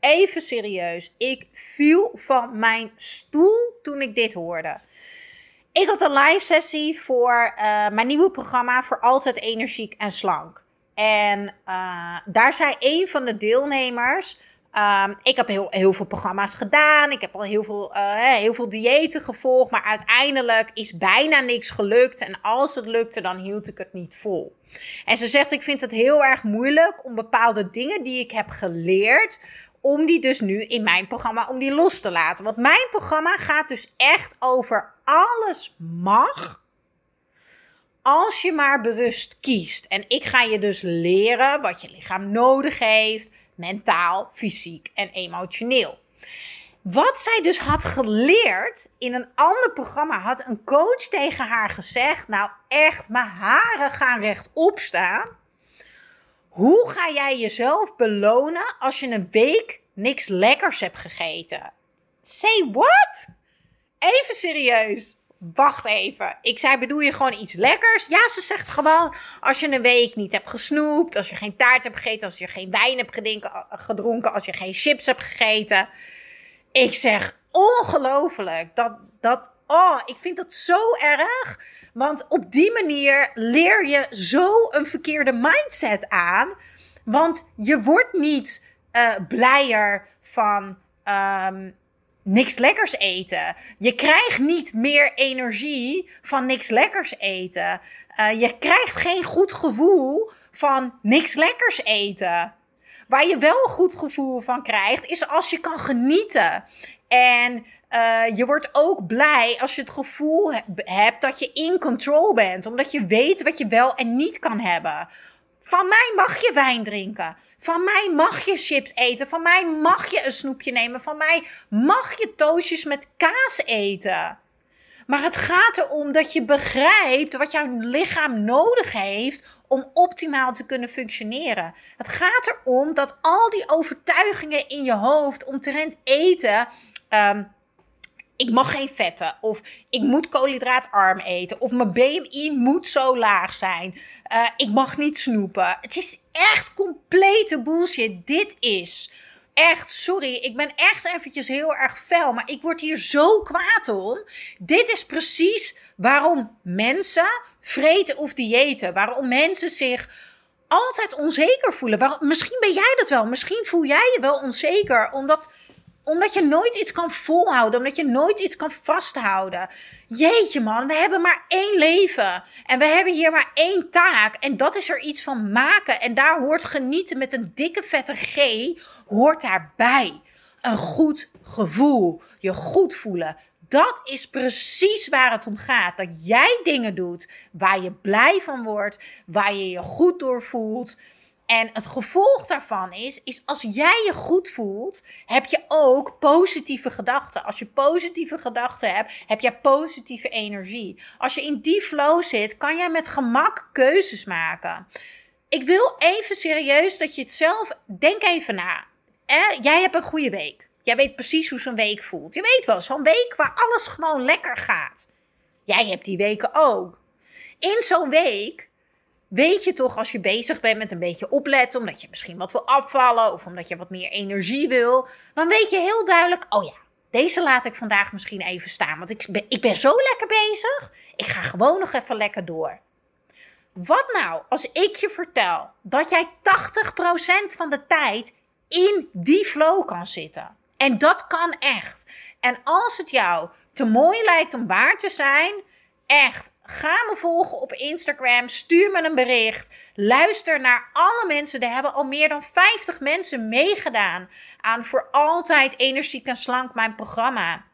even serieus, ik viel van mijn stoel toen ik dit hoorde. Ik had een live sessie voor uh, mijn nieuwe programma voor Altijd Energiek en Slank. En uh, daar zei een van de deelnemers. Um, ik heb heel, heel veel programma's gedaan. Ik heb al heel veel, uh, heel veel diëten gevolgd. Maar uiteindelijk is bijna niks gelukt. En als het lukte, dan hield ik het niet vol. En ze zegt: Ik vind het heel erg moeilijk om bepaalde dingen die ik heb geleerd om die dus nu in mijn programma om die los te laten. Want mijn programma gaat dus echt over alles mag als je maar bewust kiest. En ik ga je dus leren wat je lichaam nodig heeft, mentaal, fysiek en emotioneel. Wat zij dus had geleerd in een ander programma, had een coach tegen haar gezegd: Nou, echt, mijn haren gaan rechtop staan. Hoe ga jij jezelf belonen als je een week niks lekkers hebt gegeten? Say what? Even serieus. Wacht even. Ik zei, bedoel je gewoon iets lekkers? Ja, ze zegt gewoon, als je een week niet hebt gesnoept, als je geen taart hebt gegeten, als je geen wijn hebt gedronken, als je geen chips hebt gegeten. Ik zeg, ongelooflijk. Dat, dat, oh, ik vind dat zo erg. Want op die manier leer je zo een verkeerde mindset aan. Want je wordt niet uh, blijer van um, niks lekkers eten. Je krijgt niet meer energie van niks lekkers eten. Uh, je krijgt geen goed gevoel van niks lekkers eten. Waar je wel een goed gevoel van krijgt, is als je kan genieten. En uh, je wordt ook blij als je het gevoel hebt dat je in control bent. Omdat je weet wat je wel en niet kan hebben. Van mij mag je wijn drinken. Van mij mag je chips eten. Van mij mag je een snoepje nemen. Van mij mag je toastjes met kaas eten. Maar het gaat erom dat je begrijpt wat jouw lichaam nodig heeft om optimaal te kunnen functioneren. Het gaat erom dat al die overtuigingen in je hoofd omtrent eten. Um, ik mag geen vetten. Of ik moet koolhydraatarm eten. Of mijn BMI moet zo laag zijn. Uh, ik mag niet snoepen. Het is echt complete bullshit. Dit is. Echt, sorry, ik ben echt eventjes heel erg fel, maar ik word hier zo kwaad om. Dit is precies waarom mensen vreten of diëten. Waarom mensen zich altijd onzeker voelen. Waarom, misschien ben jij dat wel. Misschien voel jij je wel onzeker, omdat omdat je nooit iets kan volhouden. Omdat je nooit iets kan vasthouden. Jeetje man, we hebben maar één leven. En we hebben hier maar één taak. En dat is er iets van maken. En daar hoort genieten met een dikke vette G. Hoort daarbij. Een goed gevoel. Je goed voelen. Dat is precies waar het om gaat. Dat jij dingen doet waar je blij van wordt. Waar je je goed door voelt. En het gevolg daarvan is, is als jij je goed voelt, heb je ook positieve gedachten. Als je positieve gedachten hebt, heb je positieve energie. Als je in die flow zit, kan jij met gemak keuzes maken. Ik wil even serieus dat je het zelf, denk even na. Jij hebt een goede week. Jij weet precies hoe zo'n week voelt. Je weet wel, zo'n week waar alles gewoon lekker gaat. Jij hebt die weken ook. In zo'n week weet je toch als je bezig bent met een beetje opletten, omdat je misschien wat wil afvallen of omdat je wat meer energie wil, dan weet je heel duidelijk, oh ja, deze laat ik vandaag misschien even staan, want ik ben, ik ben zo lekker bezig, ik ga gewoon nog even lekker door. Wat nou als ik je vertel dat jij 80% van de tijd in die flow kan zitten? En dat kan echt. En als het jou te mooi lijkt om waar te zijn, Echt, ga me volgen op Instagram. Stuur me een bericht. Luister naar alle mensen. Er hebben al meer dan 50 mensen meegedaan aan Voor Altijd Energiek en Slank, mijn programma.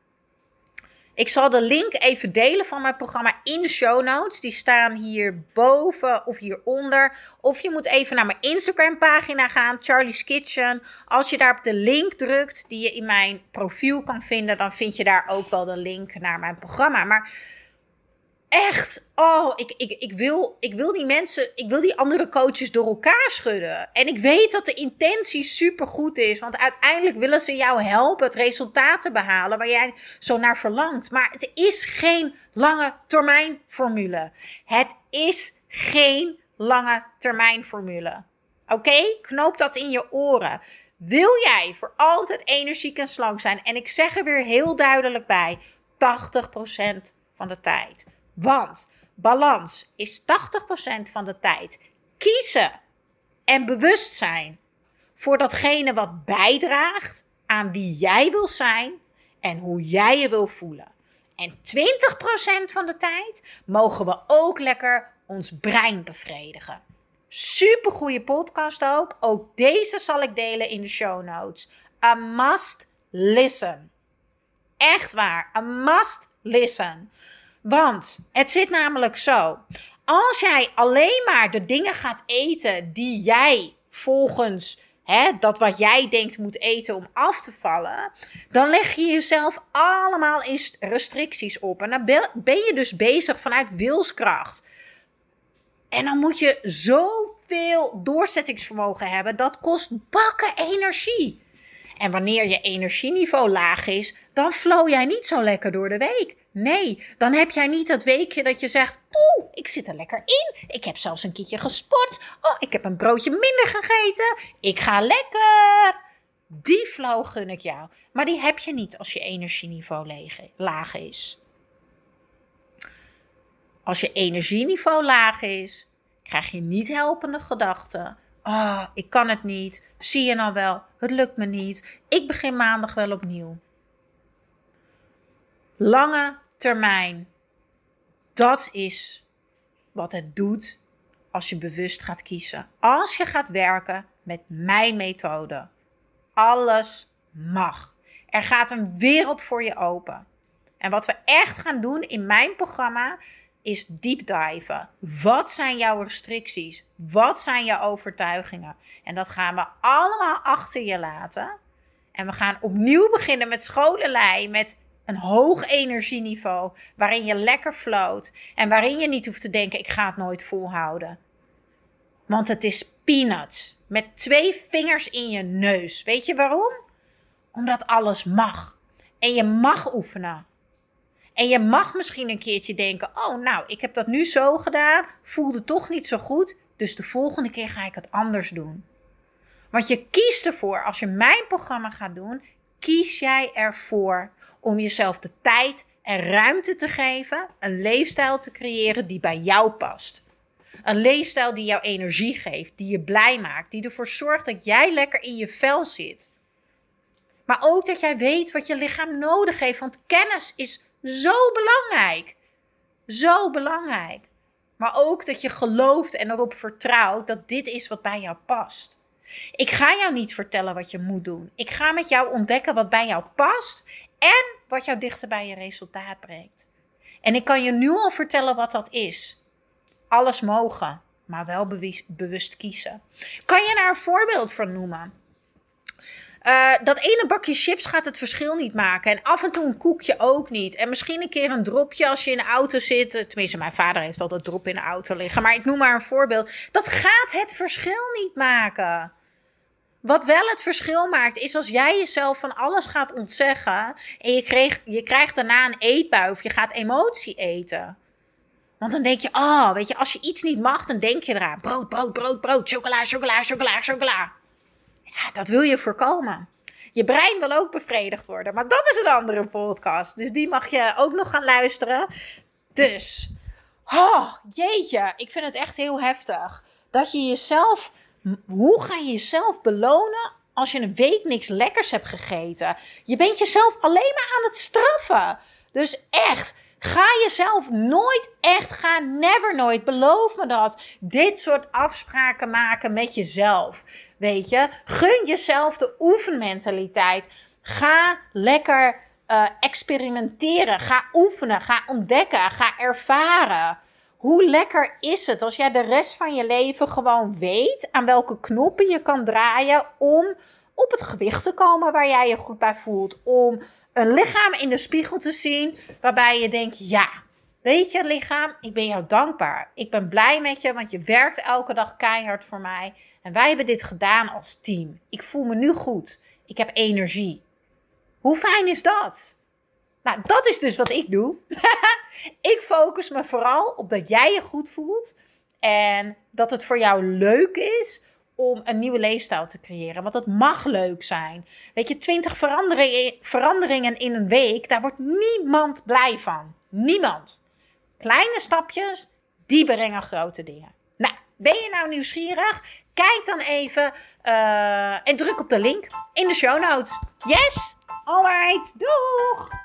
Ik zal de link even delen van mijn programma in de show notes. Die staan hierboven of hieronder. Of je moet even naar mijn Instagram pagina gaan, Charlie's Kitchen. Als je daar op de link drukt die je in mijn profiel kan vinden, dan vind je daar ook wel de link naar mijn programma. Maar echt, oh, ik, ik, ik, wil, ik wil die mensen, ik wil die andere coaches door elkaar schudden. En ik weet dat de intentie super goed is, want uiteindelijk willen ze jou helpen het resultaat te behalen waar jij zo naar verlangt. Maar het is geen lange termijn formule. Het is geen lange termijn formule. Oké, knoop dat in je oren. Wil jij voor altijd energiek en slank zijn? En ik zeg er weer heel duidelijk bij: 80% van de tijd. Want balans is 80% van de tijd kiezen en bewust zijn voor datgene wat bijdraagt aan wie jij wil zijn en hoe jij je wil voelen. En 20% van de tijd mogen we ook lekker ons brein bevredigen. Super goede podcast ook. Ook deze zal ik delen in de show notes. A must listen. Echt waar. A must listen. Want het zit namelijk zo. Als jij alleen maar de dingen gaat eten die jij volgens hè, dat wat jij denkt moet eten om af te vallen, dan leg je jezelf allemaal in restricties op. En dan ben je dus bezig vanuit wilskracht. En dan moet je zoveel doorzettingsvermogen hebben. Dat kost bakken energie. En wanneer je energieniveau laag is, dan flow jij niet zo lekker door de week. Nee, dan heb jij niet dat weekje dat je zegt: Oeh, ik zit er lekker in. Ik heb zelfs een keertje gesport. Oh, ik heb een broodje minder gegeten. Ik ga lekker. Die flow gun ik jou. Maar die heb je niet als je energieniveau laag is. Als je energieniveau laag is, krijg je niet helpende gedachten. Oh, ik kan het niet. Zie je nou wel? Het lukt me niet. Ik begin maandag wel opnieuw. Lange termijn. Dat is wat het doet als je bewust gaat kiezen. Als je gaat werken met mijn methode. Alles mag. Er gaat een wereld voor je open. En wat we echt gaan doen in mijn programma is deep diven. Wat zijn jouw restricties? Wat zijn jouw overtuigingen? En dat gaan we allemaal achter je laten. En we gaan opnieuw beginnen met scholenlei, met een hoog energieniveau, waarin je lekker floot en waarin je niet hoeft te denken: ik ga het nooit volhouden. Want het is peanuts met twee vingers in je neus. Weet je waarom? Omdat alles mag. En je mag oefenen. En je mag misschien een keertje denken: oh, nou, ik heb dat nu zo gedaan, voelde toch niet zo goed, dus de volgende keer ga ik het anders doen. Want je kiest ervoor, als je mijn programma gaat doen, kies jij ervoor om jezelf de tijd en ruimte te geven, een leefstijl te creëren die bij jou past. Een leefstijl die jou energie geeft, die je blij maakt, die ervoor zorgt dat jij lekker in je vel zit. Maar ook dat jij weet wat je lichaam nodig heeft, want kennis is zo belangrijk. Zo belangrijk. Maar ook dat je gelooft en erop vertrouwt dat dit is wat bij jou past. Ik ga jou niet vertellen wat je moet doen. Ik ga met jou ontdekken wat bij jou past en wat jou dichter bij je resultaat brengt. En ik kan je nu al vertellen wat dat is. Alles mogen, maar wel bewust kiezen. Kan je daar een voorbeeld van noemen? Uh, dat ene bakje chips gaat het verschil niet maken. En af en toe een koekje ook niet. En misschien een keer een dropje als je in de auto zit. Tenminste, mijn vader heeft altijd drop in de auto liggen. Maar ik noem maar een voorbeeld. Dat gaat het verschil niet maken. Wat wel het verschil maakt, is als jij jezelf van alles gaat ontzeggen. En je, kreeg, je krijgt daarna een eetbui of je gaat emotie eten. Want dan denk je, oh, weet je, als je iets niet mag, dan denk je eraan. Brood, brood, brood, brood, chocola, chocola, chocola, chocola. Ja, dat wil je voorkomen. Je brein wil ook bevredigd worden, maar dat is een andere podcast. Dus die mag je ook nog gaan luisteren. Dus, oh, jeetje, ik vind het echt heel heftig. Dat je jezelf, hoe ga je jezelf belonen als je een week niks lekkers hebt gegeten? Je bent jezelf alleen maar aan het straffen. Dus echt, Ga jezelf nooit echt, ga never nooit, beloof me dat. Dit soort afspraken maken met jezelf. Weet je, gun jezelf de oefenmentaliteit. Ga lekker uh, experimenteren. Ga oefenen. Ga ontdekken. Ga ervaren. Hoe lekker is het als jij de rest van je leven gewoon weet aan welke knoppen je kan draaien om op het gewicht te komen waar jij je goed bij voelt. Om een lichaam in de spiegel te zien waarbij je denkt: ja, weet je, lichaam, ik ben jou dankbaar. Ik ben blij met je, want je werkt elke dag keihard voor mij. En wij hebben dit gedaan als team. Ik voel me nu goed. Ik heb energie. Hoe fijn is dat? Nou, dat is dus wat ik doe. ik focus me vooral op dat jij je goed voelt. En dat het voor jou leuk is om een nieuwe leefstijl te creëren. Want het mag leuk zijn. Weet je, 20 veranderingen in een week, daar wordt niemand blij van. Niemand. Kleine stapjes, die brengen grote dingen. Nou, ben je nou nieuwsgierig? Kijk dan even uh, en druk op de link in de show notes. Yes! Alright, doeg!